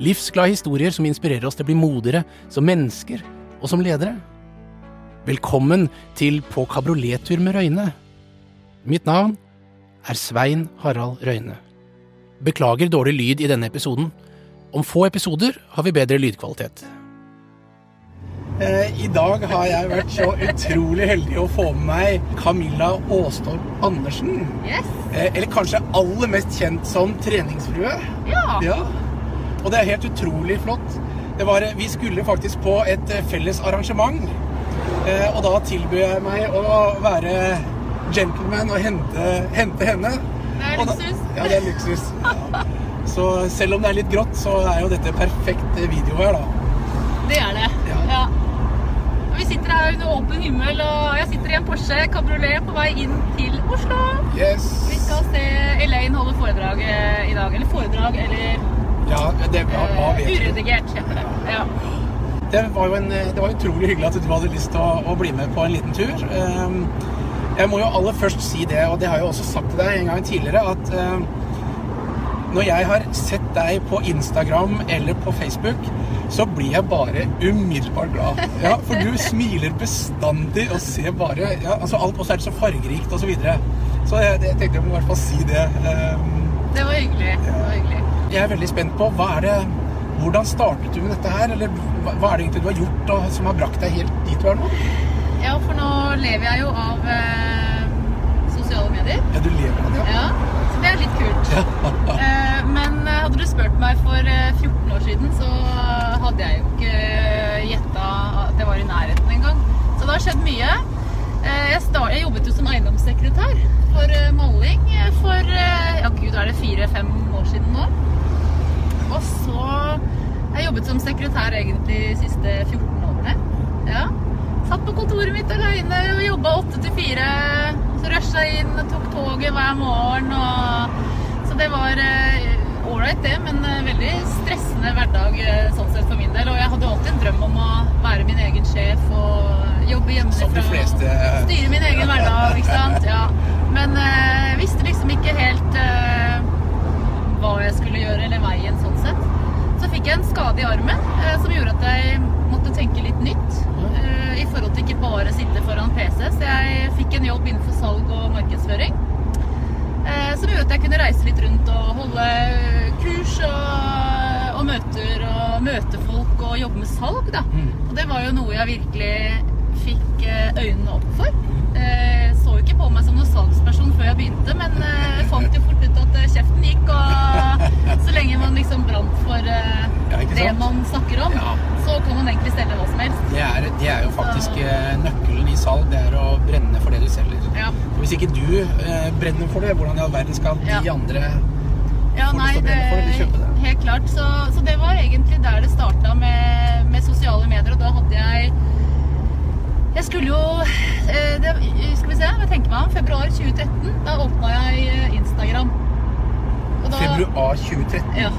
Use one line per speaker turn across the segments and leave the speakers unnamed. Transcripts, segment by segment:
Livsglade historier som inspirerer oss til å bli modigere som mennesker og som ledere. Velkommen til På kabriolettur med Røyne. Mitt navn er Svein Harald Røyne. Beklager dårlig lyd i denne episoden. Om få episoder har vi bedre lydkvalitet. Eh, I dag har jeg vært så utrolig heldig å få med meg Camilla Aastorp Andersen.
Yes.
Eh, Eller kanskje aller mest kjent som treningsfrue.
Ja.
Ja. Og det er helt utrolig flott. Det var, vi skulle faktisk på et eh, felles arrangement. Eh, og da tilbød jeg meg å være gentleman og hente, hente henne.
Det er
luksus. da- Ja, det er luksus. Ja. Så selv om det er litt grått, så er jo dette perfekt video her, da.
Det er det.
Ja.
ja. Vi sitter her under åpen himmel, og jeg sitter i en Porsche kabriolet på vei inn til Oslo.
Yes.
Vi skal se Elaine holde foredrag eh, i dag. Eller foredrag, eller
Ja, det var, hva
eh, uredigert, heter det. Ja.
Det var jo en, det var utrolig hyggelig at du hadde lyst til å, å bli med på en liten tur. Ehm, Jeg må jo aller først si det, og det har jeg også sagt til deg en gang tidligere, at ehm, når jeg har sett deg på Instagram eller på Facebook, så blir jeg bare umiddelbart glad. Ja, for du smiler bestandig og ser bare ja, altså Alt også er så fargerikt og så videre. Så jeg, jeg tenkte jeg må i hvert fall si det. Um,
Det var hyggelig. Det var hyggelig.
Jeg er veldig spent på hva er det hvordan startet du med dette her? Eller hva er det egentlig du har gjort og, som har brakt deg helt dit du er nå?
Ja, for nå lever jeg jo av eh, sosiale medier.
Ja, du lever av det, ja.
Ja, så det er litt kult. Eh, men eh, hadde du spurt meg for eh, 14 år siden, så hadde jeg jo ikke gjetta at det var i nærheten engang. Så det har skjedd mye. Eh, jeg, jeg jobbet jo som eiendomssekretær for maling eh, for eh, ja gud, er det fire-fem år siden nå. Og så Jeg jobbet som sekretær egentlig de siste 14 årene. Ja. Satt på kontoret mitt alene og jobba åtte til fire. Så rusha inn og tok toget hver morgen. Og... Så det var ålreit, det, men eh, veldig stressende hverdag eh, sånn sett for min del. Og jeg hadde alltid en drøm om å være min egen sjef og jobbe hjemmefra. Styre min egen hverdag, ikke sant. Ja. Men eh, visste liksom ikke helt eh, hva jeg skulle gjøre, eller veien sånn sett. Så fikk jeg en skade i armen eh, som gjorde at jeg måtte tenke litt nytt. eh, I forhold til ikke bare sitte foran PC. Så jeg fikk en jobb innenfor salg og markedsføring. eh, Som gjorde at jeg kunne reise litt rundt og holde kurs og, og møter og møte folk og jobbe med salg. da.
Mm.
Og det var jo noe jeg virkelig fikk eh, øynene opp for. Eh, på meg som noen salgsperson før jeg begynte, men jeg fant jo fort ut at eh, kjeften gikk. Og så lenge man liksom brant for eh,
Ja,
det man snakker om,
Ja.
så kan man egentlig selge hva som helst.
Det er, det er jo faktisk eh, nøkkelen i salg. Det er å brenne for det du selger.
Ja.
Hvis ikke du eh, brenner for det, hvordan i all verden skal de andre
Ja, nei, det. helt klart. Så, så det var egentlig der det starta med, med sosiale medier. Og da hadde jeg Jeg skulle jo eh, det, Skal vi se, hva tenker meg om? Februar 2013. Da åpna jeg eh, Instagram. Da,
Februar 2013.
Ja.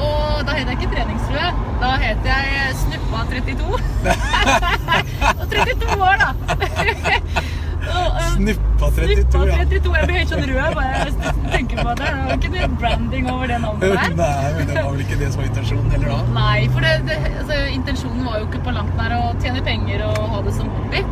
Og da het jeg ikke treningsfrue. Da het jeg Snuppa32. og 32 år, da.
Snuppa 32,
Snuppa
ja.
32. Jeg blir helt sånn rød bare jeg tenker på det. Det var ikke noe branding over det navnet der.
Nei, men det var vel ikke det som var intensjonen heller da?
Nei, for det, det, altså, intensjonen var jo ikke på langt nær å tjene penger og ha det som hobby.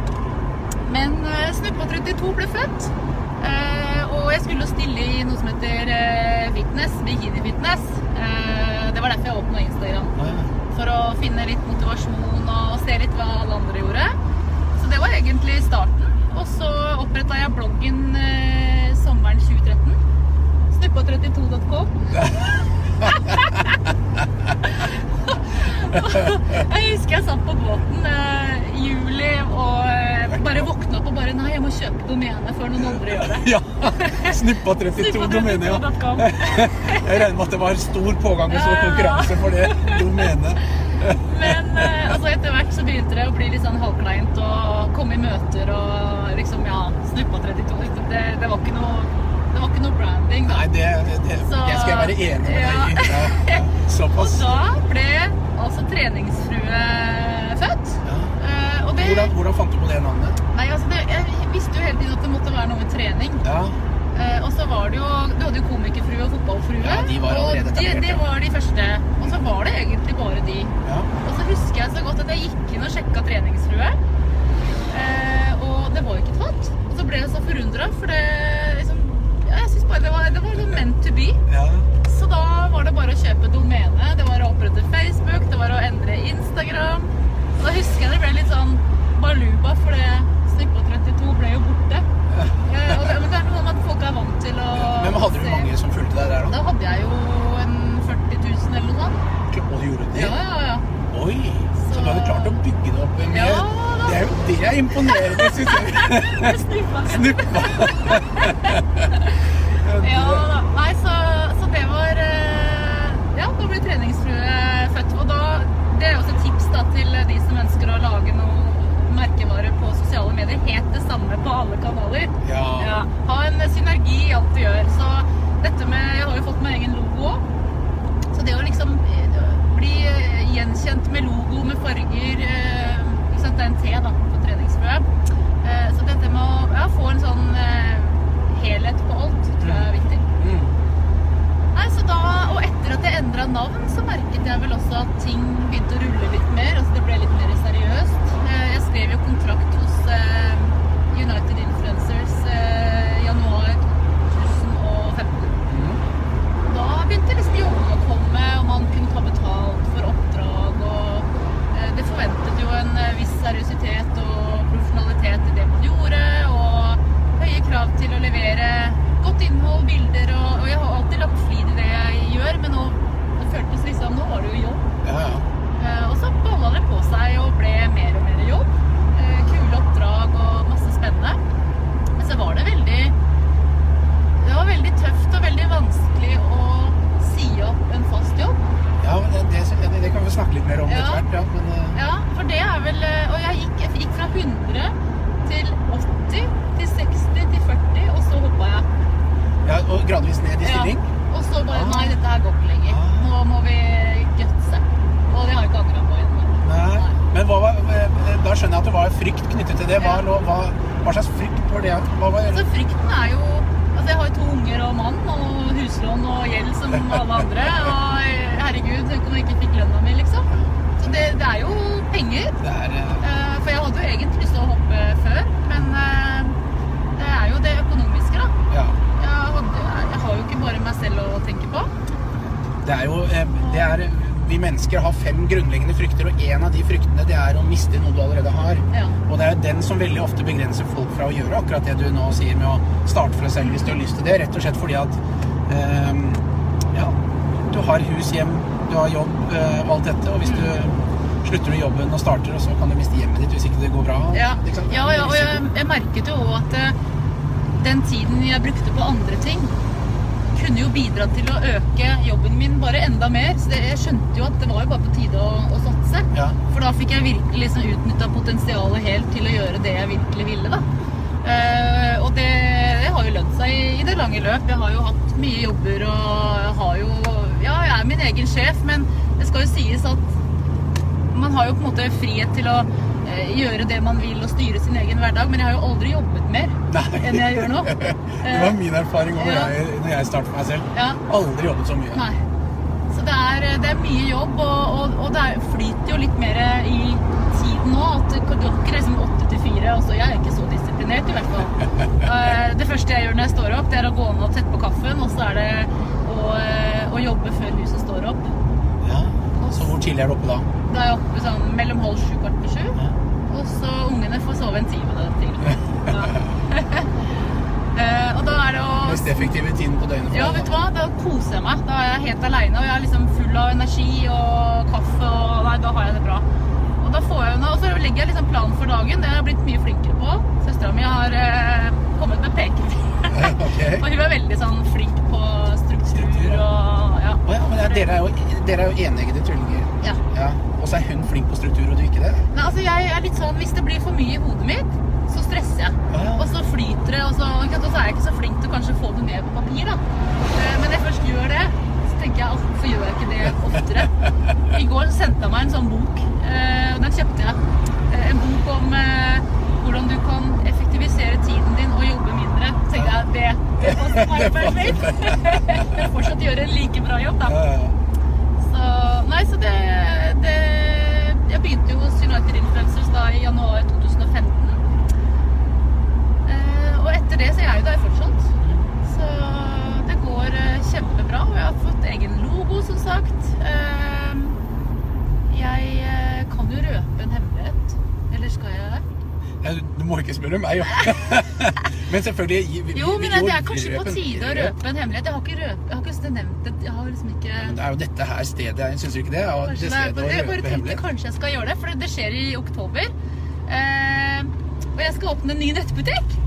Men uh, Snuppa 32 ble født. Uh, og jeg skulle stille i noe som heter uh, fitness, bikini-fitness. Uh, det var derfor jeg åpna Instagram.
Ah, ja.
For å finne litt motivasjon og se litt hva alle andre gjorde. Så det var egentlig starten. Og så oppretta jeg bloggen eh, sommeren 2013. Snuppa32.com. jeg husker jeg satt på båten eh, i juli og eh, bare våkna opp og bare Nei, jeg må kjøpe domene før noen andre gjør det.
Ja, Snuppa 32 domener, ja.
Snuppa32.com.
Jeg regner med at det var stor pågang og stor konkurranse for det domenet.
Men eh, Og etter hvert så begynte det å bli litt sånn halvkleint å komme i møter og liksom, ja, Snuppa 32. Liksom. Det, det var ikke noe det var ikke noe branding. Da.
Nei, det, det,
Så-
det skal jeg være enig med
Ja.
deg i. Ja, såpass.
Og da ble altså treningsfrue født.
Ja.
Eh, og det,
Hvordan, hvordan fant du på det navnet?
nei, altså jeg visste jo hele tiden at det måtte være noe med trening.
Ja,
Eh, og så var det jo Du hadde jo komikerfrue og fotballfrue.
Ja, de var
og de, det var de første. Og så var det egentlig bare de.
ja.
Og så husker jeg så godt at jeg gikk inn og sjekka treningsfrue. Eh, og det var jo ikke tatt. Og så ble jeg så forundra, for det liksom ja, Jeg syns bare det var, det var liksom meant to be.
ja.
Så da var det bare å kjøpe domene. Det var å opprette Facebook, det var å endre Instagram. Og da husker jeg det ble litt sånn baluba, for det Snippa 32 ble jo borte. Eh, og det, men det er noe med at folk er vant til å
Men hadde du mange som fulgte deg der da?
Da hadde jeg jo en 40 000 eller noe sånt.
Og du gjorde det?
Ja, ja, ja.
Oi! Så
Så-
du hadde klart å bygge det opp med
Ja.
Det er jo det er imponerende, syns jeg.
Snippa.
Snuppa.
Ja da. Nei, så, så det var eh, Ja, da ble treningsfrue født. Og da Det er også et tips da til de som ønsker å lage noe merkevare på sosiale medier. helt det samme på alle kanaler.
Ja.
Ja. Ha en synergi i alt du gjør. Så dette med Jeg har jo fått meg egen logo òg. Så det å liksom eh, bli eh, gjenkjent med logo, med farger eh, Ikke sant, det er en T da, på treningsfrue. Eh, Så dette med å ja, få en sånn eh, helhet på alt, tror jeg er viktig.
Mm.
Nei, så da, Og etter at jeg endra navn, så merket jeg vel også at ting begynte å rulle litt mer. Altså det ble litt mer seriøst. Eh, Jeg skrev jo kontrakt hos eh, United Influencers eh, januar 2015.
Mm.
Da begynte liksom jobben å komme, og man kunne ta betalt for oppdrag. og eh, Det forventet jo en eh, viss seriøsitet og profesjonalitet i det man gjorde. Og høye krav til å levere godt innhold, bilder. Og, og jeg har alltid lagt flid i det jeg gjør, men nå det føltes liksom Nå var det jo jobb.
Ja, ja.
Eh, Og så balla det på seg og ble mer og mer jobb. Eh, Kule oppdrag og masse spennende. Men så var det veldig Det var veldig tøft og veldig vanskelig å si opp en fast jobb.
ja men det, det, det, det kan vi snakke litt mer om
Ja.
etter hvert. Ja, men, eh,
Ja, for det er vel eh, Og jeg gikk, jeg gikk fra 100 til 80 til 60 til 40, og så hoppa jeg.
ja, og gradvis ned i
Ja.
stilling.
Og så bare
Ah.
Nei, dette her går ikke lenger.
Ah.
Nå må vi gutse. Og det har jeg ikke angra på ennå.
Nei. Men hva var, eh, skjønner jeg at det var frykt knyttet til det. Hva, lå- hva, hva slags frykt var det? Hva var,
Altså, frykten er jo Altså, jeg har jo to unger og mann og huslån og gjeld som alle andre. Og herregud, tenk om jeg ikke fikk lønna mi, liksom. Så det, det er jo penger.
det er, Eh,
For jeg hadde jo egentlig lyst til å hoppe før, men uh, det er jo det økonomiske, da.
ja.
Jeg, hadde, jeg har jo ikke bare meg selv å tenke på.
Det er jo det er, Vi mennesker har fem grunnleggende frykter, og en av de fryktene det er å miste noe du allerede har.
Ja.
Og det er jo den som veldig ofte begrenser folk fra å gjøre akkurat det du nå sier med å starte for deg selv hvis du har lyst til det. Rett og slett fordi at um, ja, du har hus, hjem, du har jobb uh, alt dette. Og hvis du slutter du jobben og starter, og så kan du miste hjemmet ditt hvis ikke det går bra.
Ja, ja, ja og jeg, jeg merket jo òg at eh, den tiden jeg brukte på andre ting, kunne jo bidra til å øke jobben min bare enda mer. Så det, jeg skjønte jo at det var jo bare på tide å, å satse.
Ja.
For da fikk jeg virkelig liksom utnytta potensialet helt til å gjøre det jeg virkelig ville, da. Uh, og det, det har jo lønt seg i, i det lange løp. Jeg har jo hatt mye jobber og har jo Ja, jeg er min egen sjef, men det skal jo sies at man har jo på en måte frihet til å gjøre det man vil og styre sin egen hverdag, men jeg har jo aldri jobbet mer
Nei.
enn jeg gjør nå.
Det var min erfaring også
Ja.
når jeg, startet meg selv.
Ja,
Aldri jobbet så mye.
nei. Så det er, det er mye jobb, og, og, og det er, flyter jo litt mer i tiden nå. At det går ikke liksom åtte til fire. Altså, jeg er ikke så disiplinert, i hvert fall. Eh, Det første jeg gjør når jeg står opp, det er å gå ned og tette på kaffen, og så er det å, eh, å jobbe før huset står opp.
Så hvor tidlig er du oppe da?
Da er jeg oppe sånn mellom halv sju kvart på sju.
Ja.
Og så ungene får sove en time til. Ja. Eh, og da er det å
Mest effektive tiden på døgnet for
Ja, vet du hva? Da koser jeg meg. Da er jeg helt aleine, og jeg er liksom full av energi og kaffe og Nei, da har jeg det bra. Og da får jeg noe, og så legger jeg liksom planen for dagen. Det har jeg blitt mye flinkere på. Søstera mi har eh, kommet med pekefinger.
okay.
og hun er veldig sånn flink på struktur og ja.
Oh, ja, men er- dere er jo, dere er jo eneggede tvillinger.
ja.
Ja. Og så er hun flink på struktur, og du ikke det?
Nei, altså jeg er litt sånn, Hvis det blir for mye i hodet mitt, så stresser jeg.
Ja.
Og så flyter det, og så, og så er jeg ikke så flink til å kanskje få det ned på papir. da. Eh, Men når jeg først gjør det, så tenker jeg hvorfor gjør jeg ikke det oftere? I går sendte jeg meg en sånn bok, eh, og den kjøpte jeg. Eh, En bok om hvordan du kan effektivisere tiden din og jobbe mindre. Så tenkte jeg det, det passer meg perfekt. Fortsatt gjøre en like bra jobb, da.
Ja, ja.
Så, nei, så det, det Jeg begynte jo hos United Influencers da i januar 2015. Eh, og etter det så er jeg jo der fortsatt. Så det går eh, kjempebra. Og jeg har fått egen logo, som sagt. Eh, jeg eh, kan jo røpe en hemmelighet. Eller skal jeg det?
Ja, Du ikke spørre meg, jo. Men selvfølgelig vi, vi-
Jo,
vi-
men det er kanskje på tide å røpe en hemmelighet. Jeg har ikke, røp, jeg har ikke nevnt det. Jeg har liksom ikke
Men Det er jo dette her stedet, syns du ikke det? Ja, det stedet å
men jeg bare tenkte kanskje jeg skal gjøre det, for det skjer i oktober. Eh, og jeg skal åpne en ny nettbutikk.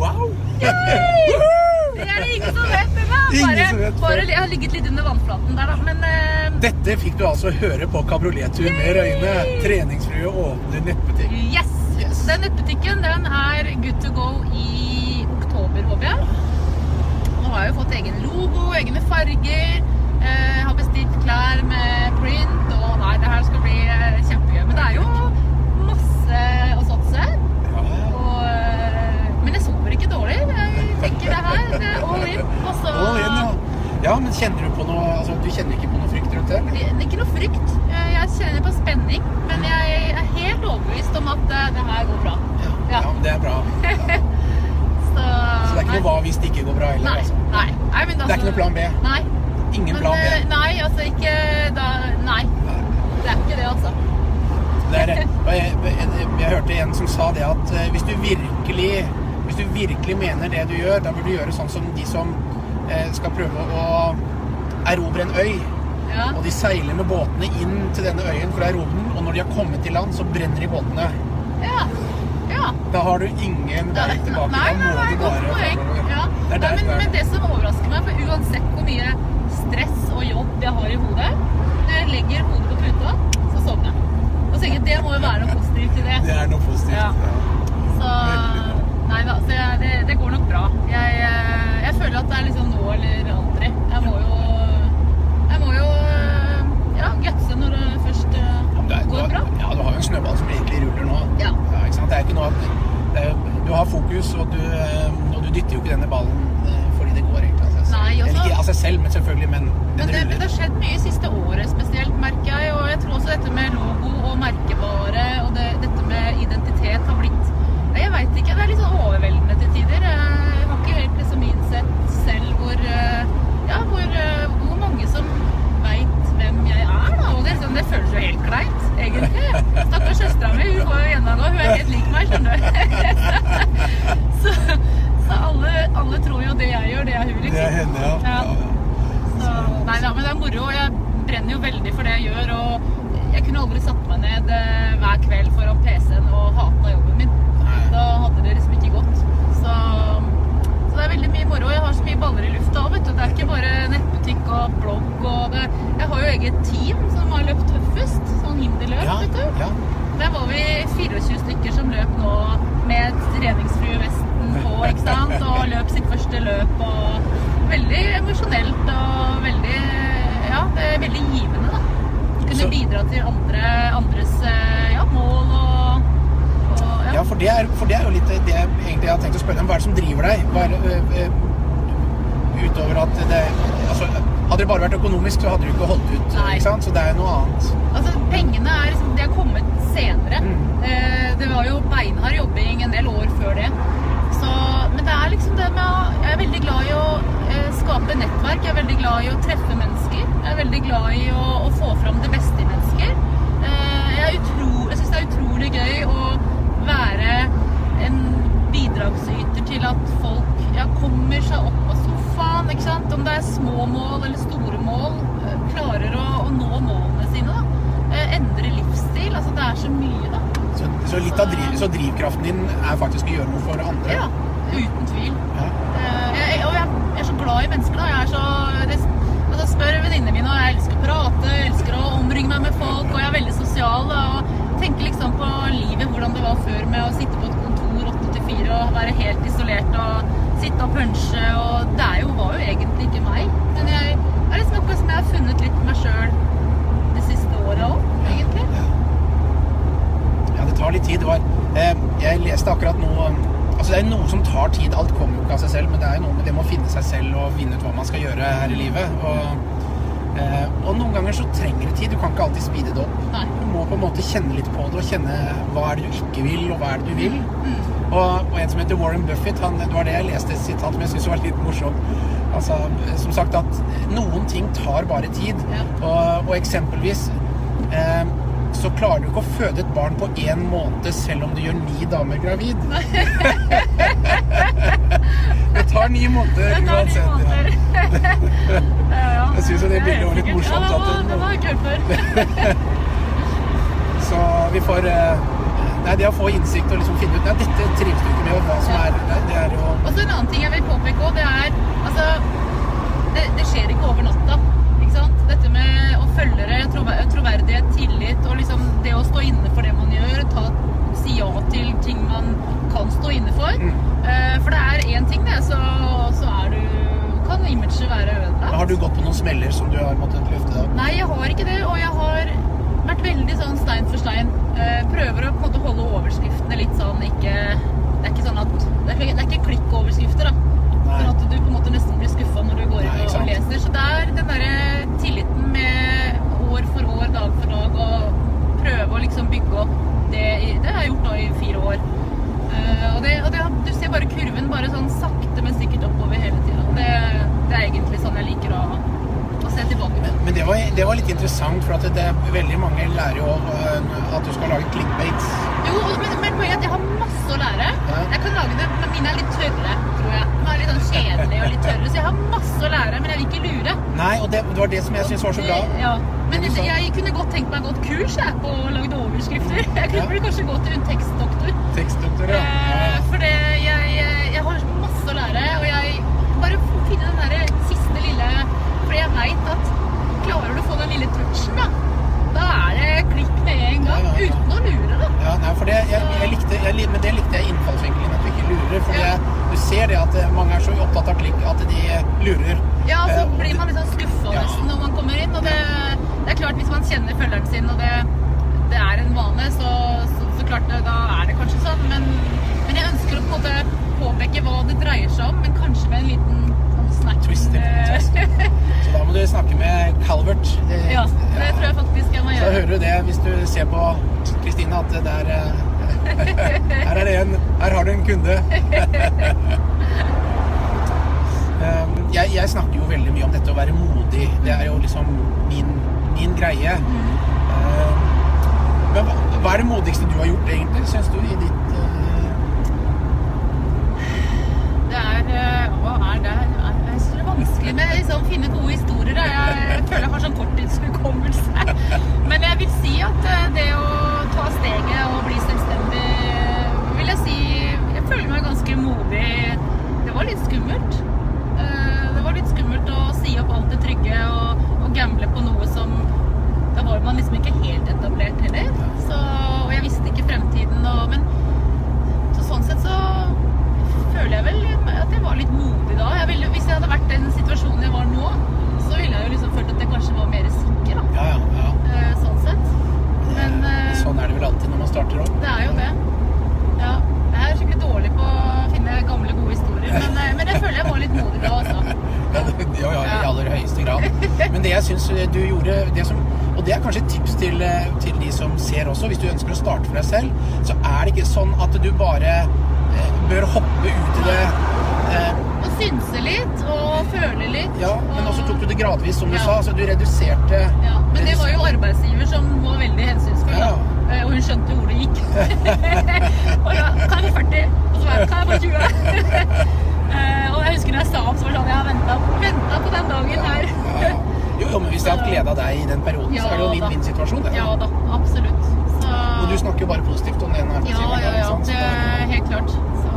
Wow!
Det er det ingen som vet. Bare,
som vet
bare, jeg har ligget litt under vannflaten der, da. Men uh...
Dette fikk du altså høre på kabriolettur med Røyne. Treningsfrue åpner nettbutikk.
yes!
Yes.
Den nettbutikken den er good to go i oktober, håper jeg. Nå har jeg jo fått egen logo, egne farger. Uh, har bestilt klær med print. Og nei, det her skal bli eh, kjempegøy. Men det er jo masse å satse.
Ja,
Og, eh, men jeg sover ikke dårlig. Jeg tenker det her det er all in. Og så
All in, ja. ja, men kjenner du på noe altså, Du kjenner ikke på noe frykt rundt det?
Det er Ikke noe frykt. Eh, Jeg kjenner på spenning. Men jeg er helt overbevist om at eh, det her går bra.
Ja,
Ja.
men det er bra.
Så,
Så det er ikke noe hva hvis det ikke går bra heller?
Nei.
Altså.
nei. nei men
Det er ikke noe plan B?
Nei.
Ingen
Men,
plan
eh,
B?
nei, altså ikke da, Nei. Det er ikke det, altså.
Det er, jeg, jeg, jeg, jeg hørte en som sa det at eh, hvis du virkelig hvis du virkelig mener det du gjør, da burde du gjøre sånn som de som eh, skal prøve å erobre en øy.
Ja.
Og de seiler med båtene inn til denne øyen for å erobre den, og når de har kommet til land, så brenner de båtene.
Ja. ja.
Da har du ingen vei tilbake.
Nei, nei, nei, godt poeng. Ja.
Det
Nei,
der
men, men det som overrasker meg, for uansett hvor mye stress og jobb jeg har i hodet, når jeg legger hodet på puta, så sovner jeg. Og så tenker jeg, det må jo være noe positivt i det.
Det er noe positivt.
Ja. Så Nei da, så jeg, det, det går nok bra. Jeg, eh, jeg føler at det er liksom nå eller aldri. Jeg må jo Jeg må jo eh, ja, gutse når det først eh,
Ja, det er- du
går
har-
bra.
Ja, du har jo en snøball som egentlig ruller nå.
Ja.
ikke sant? Det er ikke noe at er, Du har fokus, og du, og du dytter jo ikke denne ballen fordi det går egentlig av seg selv.
Nei, også-
Eller ikke av seg selv, men selvfølgelig. Men den
Men det,
ruller.
det har skjedd mye siste året spesielt, merker jeg. Og jeg tror også dette med logo og merkevare og det, dette med identitet har blitt Nei, Jeg veit ikke. Det er litt sånn overveldende til tider. Jeg har ikke helt liksom innsett selv hvor eh, Ja, hvor, eh, hvor mange som veit hvem jeg er, Og det, føles jo helt kleint, egentlig. Stakkars søstera mi, hun går jo gjennom og Hun er helt lik meg, skjønner du. så så alle, alle tror jo det jeg gjør, det er hun, liksom.
Det er henne, ja.
Ja.
ja. ja.
Så, nei da, men det er moro. og Jeg brenner jo veldig for det jeg gjør. Og jeg kunne aldri satt meg ned eh, hver kveld foran PC-en og hata jobben min. Da hadde det liksom ikke gått. Så, så det er veldig mye moro. Jeg har så mye baller i lufta òg, vet du. Det er ikke bare nettbutikk og blogg og det. Jeg har jo eget team som har. Sånn hinderløp,
Ja,
vet du.
ja.
Der var vi 24 stykker som løp nå med treningsfrue-vesten på, ikke sant? Og løp sitt første løp. Og veldig emosjonelt og veldig Ja, det er veldig givende, da. Kunne bidra til andre, andres eh, ja, mål og, og
Ja, for det, er, for det er jo litt det jeg egentlig har tenkt å spørre deg om. Hva er det som driver deg? Hva er, ø, ø, utover at det altså, Hadde det bare vært økonomisk, så hadde du ikke holdt ut.
Nei.
ikke sant? Så det er jo noe annet.
Altså, pengene er liksom, de er kommet senere.
Mm.
Eh, det var jo beinhard jobbing en del år før det. Så, men det er liksom det med å Jeg er veldig glad i å eh, skape nettverk. Jeg er veldig glad i å treffe mennesker. Jeg er veldig glad i å, å få fram det beste i mennesker. Eh, jeg er utro, jeg syns det er utrolig gøy å være en bidragsyter til at folk ja, kommer seg opp på sofaen. ikke sant? Om det er små mål eller store mål. eh, Klarer å, å nå målene sine. da. Eh, Endre livsstil. Altså, det er så mye, da.
Så, så litt av driv, så drivkraften din er faktisk å gjøre noe for andre.
Ja, uten tvil.
Ja.
Eh, Jeg, og jeg, jeg er så glad i mennesker, da. Jeg er så det, altså spør venninnene mine, og jeg elsker å prate, jeg elsker å omringe meg med folk, og jeg er veldig sosial. Da, og tenker liksom på livet, hvordan det var før med å sitte på et kontor 8 til 4 og være helt isolert og sitte og punche. Og det er jo, var jo egentlig ikke meg. Men jeg det er liksom noe som jeg har funnet litt meg sjøl det siste året òg, egentlig.
Ja. ja, det tar litt tid. Var, eh, jeg leste akkurat noe Altså, det er noe som tar tid. Alt kommer jo ikke av seg selv, men det er jo noe med det med å finne seg selv og finne ut hva man skal gjøre her i livet. Og, eh, og noen ganger så trenger det tid. Du kan ikke alltid speede det opp.
Nei.
Du må på en måte kjenne litt på det, og kjenne hva er det du ikke vil, og hva er det du vil.
Mm.
Og, og en som heter Warren Buffett, han, det var det jeg leste et sitat som jeg syntes var litt morsomt. Altså, som sagt at noen ting tar bare tid.
Ja.
Og, og eksempelvis eh, så klarer du ikke å føde et barn på én måned selv om du gjør ni damer gravid. det tar ni måneder uansett.
Måneder. ja, ja.
Jeg syns jo det bildet var litt morsomt
Ja, det var, det var.
Så vi får eh, Nei, det å få innsikt og liksom finne ut Nei, dette trives du ikke med, og hva som er det, det er jo
Og så en annen ting jeg vil påpeke òg, det er altså det, det skjer ikke over natta. Ikke sant? Dette med å følge det, trover- troverdighet, tillit og liksom det å stå inne for det man gjør, ta, si ja til ting man kan stå inne for.
Mm.
Eh, for det er én ting, det, så, så er du kan imaget være ødelagt.
Har du gått på noen smeller som du har måttet løfte deg opp?
Nei, jeg har ikke det, og jeg har vært veldig sånn stein for stein. Eh, prøver å på en måte holde overskriftene litt sånn ikke Det er ikke sånn at Det er ikke, det er ikke klikkoverskrifter, da.
Nei.
Sånn at du på en måte nesten blir skuffa når du går
Nei,
inn
ikke
og,
sant.
og leser. Så det er den derre tilliten med år for år, dag for dag, og prøve å liksom bygge opp det i, Det har jeg gjort nå i fire år. Eh, og det, og det, har- du ser bare kurven bare sånn sakte, men sikkert oppover hele tida. Det, det er egentlig sånn jeg liker å, å se tilbake med.
Men det var, litt interessant, for at det, veldig mange lærer jo øh, at du skal lage clickbates.
Jo, men, men poenget er at jeg har masse å lære.
Ja.
Jeg kan lage det, men mine er litt tørre, tror jeg. De er litt sånn kjedelige og litt tørre, så jeg har masse å lære, men jeg vil ikke lure.
Nei, og det, det var det som jeg syntes var så bra.
Ja. Men
jeg,
jeg kunne godt tenkt meg å gå et kurs jeg, på å lage overskrifter. Jeg
Ja.
kunne kanskje gå til en tekstdoktor.
Tekstdoktor, ja.
Eh, For det, jeg, jeg har masse å lære, og jeg bare finne den der siste lille For jeg veit at klarer du å få den lille touchen, da, da er det klikk med en gang.
Ja, ja, ja.
Uten å lure, da.
Ja, nei, for det, jeg, jeg likte, jeg, men det likte jeg innfallsvinkelen, at du ikke lurer. For
Ja.
du ser det at eh, mange er så opptatt av klikk at de lurer.
Ja, så
Eh,
blir man litt sånn skuffa nesten når man kommer inn. Og det, det er klart, hvis man kjenner følgeren sin, og det, det er en vane, så, så, så klart det, da er det kanskje sånn. Men, men jeg ønsker å på en måte påpeke hva det dreier seg om, men kanskje med en liten sånn Twisted,
Twist,
eh.
Så da må du snakke med Calvert. Eh,
ja, det tror jeg faktisk jeg må gjøre.
Så hører du det hvis du ser på Kristine, at det er eh, Her er det en Her har du en kunde. Um, jeg, jeg snakker jo veldig mye om dette å være modig. Det er jo liksom min, min greie. Um, men hva, hva er det modigste du har gjort, egentlig, syns du, i ditt eh,
Det er eh, Hva er det? Vanskelig med liksom, å finne gode historier. Jeg føler jeg har sånn korttidshukommelse. Men jeg vil si at eh, det å ta steget og bli selvstendig, vil jeg si Jeg føler meg ganske modig. Det var litt skummelt. Eh, Det var litt skummelt å si opp alt det trygge og, og gamble på noe som Da var man liksom ikke helt etablert heller. Så, og jeg visste ikke fremtiden. Og, men så sånn sett så føler jeg vel at jeg var litt modig da. Jeg ville, hvis jeg hadde vært i den situasjonen jeg var nå, så ville jeg jo liksom følt at jeg kanskje var mer sikker, da.
Ja, ja. ja.
Eh, Sånn sett. Men eh,
Sånn er det vel alltid når man starter opp.
det er jo det. Ja. Jeg er skikkelig dårlig på å finne gamle, gode historier, men, eh, men jeg føler jeg var litt modig da, altså.
Ja, det- ja, ja, i aller høyeste grad. Men det jeg syns du gjorde det som, Og det er kanskje et tips til, eh, til de som ser også. Hvis du ønsker å starte for deg selv, så er det ikke sånn at du bare eh, bør hoppe ut i det. Eh,
Og synse litt, og føle litt.
ja, men også tok du det gradvis, som du
Ja.
sa. Så du reduserte
Ja, men det var jo arbeidsgiver som var veldig hensynsfull.
Ja.
Eh, Og hun skjønte hvor det gikk. og ja, kan jeg få 40? Og så jeg, kan jeg få 20? Eh, og jeg husker når jeg sa opp, så var det sånn, jeg har ventet, på den dagen her.
ja. Jo, jo, men hvis jeg hadde hatt glede av deg i den perioden, så er det jo
en
vinn-vinn-situasjon.
Ja da, absolutt.
Du snakker jo bare positivt om den
ja,
arbeidsgiveren.
ja, ja?
Så
det er helt klart. Så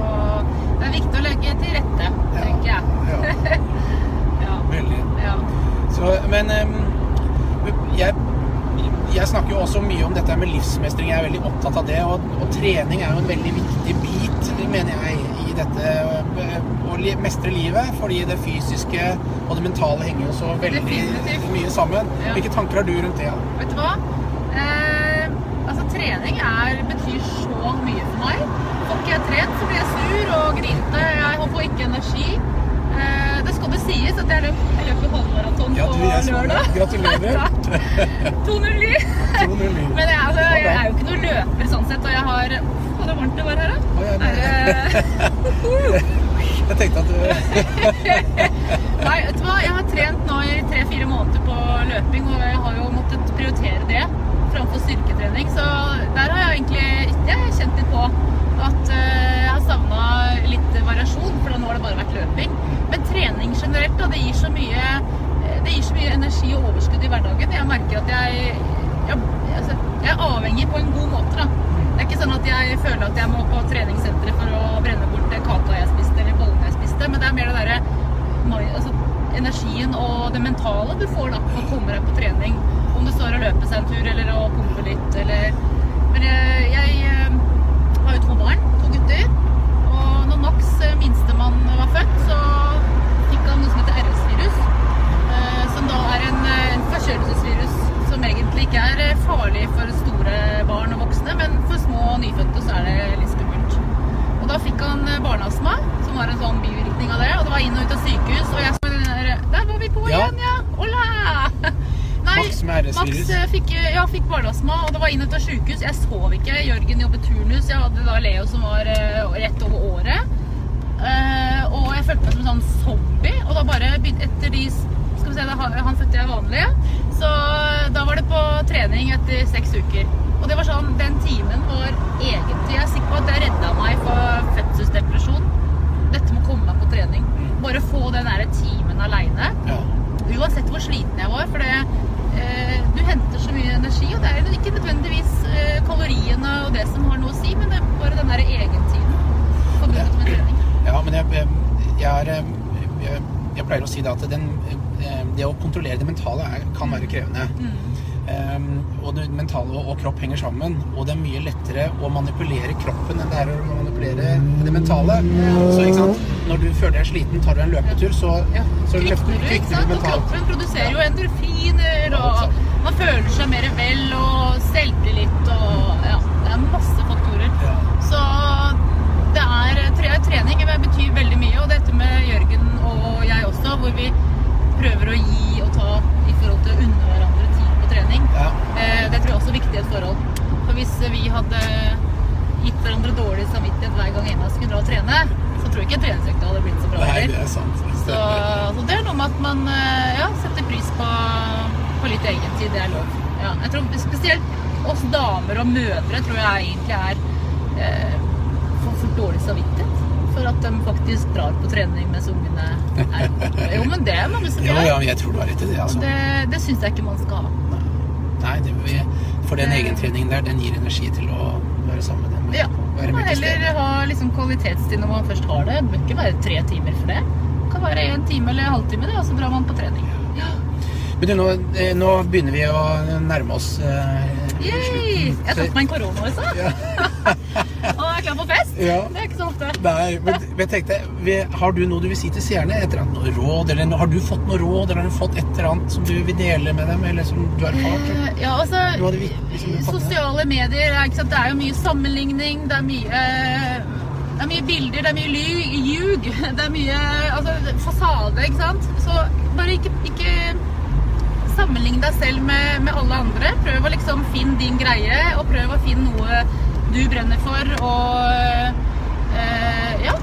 det er viktig å legge til rette, tenker jeg.
Ja,
Ja,
veldig.
ja.
Så, men jeg, jeg snakker jo også mye om dette med livsmestring. Jeg er veldig opptatt av det. Og, og trening er jo en veldig viktig bit, mener jeg, i dette eh, å mestre livet. Fordi det fysiske og det mentale henger jo så veldig mye sammen.
Ja.
Hvilke tanker har du rundt det?
Vet du hva? Eh, trening er, betyr så mye for meg. Får ikke jeg trent, så blir jeg sur og grinete. Jeg får ikke energi. Eh, det skal det sies at jeg løp, jeg løp halvmaraton
Ja,
på lørdag.
Gratulerer.
209.
209.
Men jeg, altså, jeg er jo ikke noen løper sånn sett, og jeg har Var det varmt det var her, da.
Ja,
Er
Jeg tenkte at du
Nei, vet du hva? Jeg har trent nå i tre-fire måneder på løping, og jeg har jo måttet prioritere det framfor styrketrening. Så der har jeg egentlig ikke kjent litt på at eh, jeg har savna litt variasjon, for nå har det bare vært løping. Men trening generelt, da, det gir så mye eh, gir så mye energi og overskudd i hverdagen. Jeg merker at jeg, jeg, altså, jeg er avhengig på en god måte. da. Det er ikke sånn at jeg føler at jeg må på treningssenteret for å brenne bort kaka jeg spiste, eller bollene jeg spiste, men det er mer det derre altså, energien og det mentale du får da når du kommer deg på trening. Om det står å løpe seg en tur eller å pumpe litt eller Men jeg, jeg eh, har jo to barn, to gutter. Og når Max, eh, minstemann, var født, så fikk han noe som heter RS-virus. eh, Som da er en, eh, en forkjølelsesvirus som egentlig ikke er eh, farlig for store barn og voksne, men for små og nyfødte så er det litt skummelt. Og da fikk han eh, barneastma, som var en sånn bivirkning av det. Og det var inn og ut av sykehus. Og jeg der var vi på igjen, ja! Hola! Nei,
Max
eh, fikk, ja, fikk barneastma, og det var inn og ut av sykehus. Jeg sov ikke. Jørgen jobbet turnus. Jeg hadde da Leo som var uh, rett over året. Uh, og jeg følte meg som en sånn zombie. Og da bare etter de Skal vi se, da, han fødte jeg vanlig. Så da var det på trening etter seks uker. Og det var sånn, den timen var egentlig Jeg er sikker på at det redda meg for fødselsdepresjon. Dette må komme meg på trening. Bare få den der timen aleine.
Ja.
Uansett hvor sliten jeg var. For det, eh, du henter så mye energi. Og det er ikke nødvendigvis eh, kaloriene og det som har noe å si, men det er bare den der egentiden forbundet med trening.
Ja, men jeg, jeg, er, jeg, jeg pleier å si det at den, eh, det å kontrollere det mentale er, kan være krevende. Um, og det mentale og, og kropp henger sammen. Og det er mye lettere å manipulere kroppen enn det er å manipulere det mentale. Så ikke sant? Når du føler deg sliten, tar du en løpetur, så,
Ja.
så løfter- kvikner du
Og kroppen produserer jo endorfiner, og man føler seg mer vel, og selvtillit, og ja, det er masse faktorer.
Ja.
Så det er trening det betyr veldig mye, og dette med Jørgen og jeg også, hvor vi prøver å gi og ta i forhold til å unne hverandre tid på trening.
Ja.
Eh, Det tror jeg også er viktig i et forhold. For hvis vi hadde gitt hverandre dårlig samvittighet hver gang en av oss skulle dra og trene, så tror jeg ikke treningsøkta hadde blitt så bra
Nei, det er sant.
Så, så det er noe med at man eh, ja, setter pris på, på litt egentid. Det er lov. Ja, jeg tror Spesielt oss damer og mødre tror jeg egentlig er eh, for, for dårlig samvittighet. For at de faktisk drar på trening mens ungene er Jo, men det er mange som gjør.
ja, jeg tror du har rett i det. Altså.
det, det syns jeg ikke man skal ha.
Nei, det, vi- for den
Eh.
egentreningen der, den gir energi til å være sammen med dem.
Ja,
Være
man heller ha liksom kvalitetstid når man først har det. Det bør ikke være tre timer for det. Det kan være en time eller en halvtime, det, og så drar man på trening. Ja.
Men du, nå, eh, nå begynner vi å nærme oss eh,
Yay!
slutten.
Jeg tok meg en korona også. og er klar for fest.
Ja.
Det er ikke så
Nei, men jeg tenkte, har du noe du vil si til seerne? Et eller annet råd, eller har du fått noe råd, eller har du fått et eller annet som du vil dele med dem, eller som du har erfart?
Eh, Ja, altså
liksom?
Sosiale medier, er sant? det er jo mye sammenligning, det er mye det er mye bilder, det er mye ljug. Det er mye altså, fasade, ikke sant. Så bare ikke, ikke sammenlign deg selv med, med alle andre. Prøv å liksom finne din greie, og prøv å finne noe du brenner for, og eh, ja,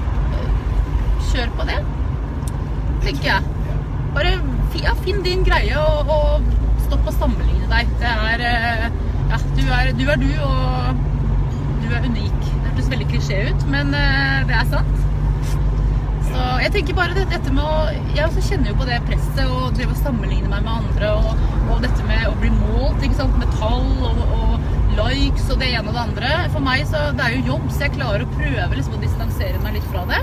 kjør på det, tenker jeg. Bare ja, finn din greie, og, og stopp å sammenligne deg. Det er eh, Ja, du er du, er du og du er unik. Det hørtes veldig klisjé ut, men eh, det er sant. Så jeg tenker bare det, dette med å Jeg også kjenner jo på det presset og drive og sammenligne meg med andre. Og, og dette med å bli målt ikke sant, med tall og, og likes og det ene og det andre. For meg så det er jo jobb, så jeg klarer å prøve liksom, å distansere meg litt fra det.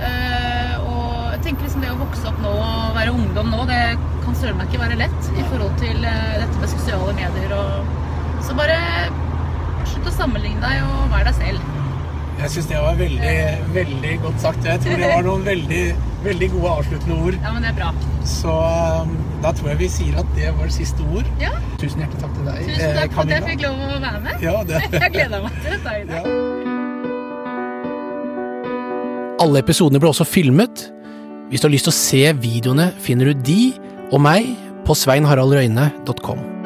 Uh, og jeg tenker liksom det å vokse opp nå og være ungdom nå, det kan søren meg ikke være lett i forhold til uh, dette med sosiale medier og Så bare slutt å sammenligne deg og vær deg selv.
Jeg syns det var veldig, veldig godt sagt. Jeg tror det var noen veldig, veldig gode avsluttende ord.
Ja, men det er bra.
Så um, da tror jeg vi sier at det var det siste ord.
Ja,
Tusen hjertelig takk til deg,
tusen
eh,
takk for at jeg fikk lov å være med.
Ja, det,
Jeg gleder meg til dette. Ida.
ja.
Alle episodene ble også filmet. Hvis du har lyst til å se videoene, finner du de og meg på sveinharaldrøyne.com.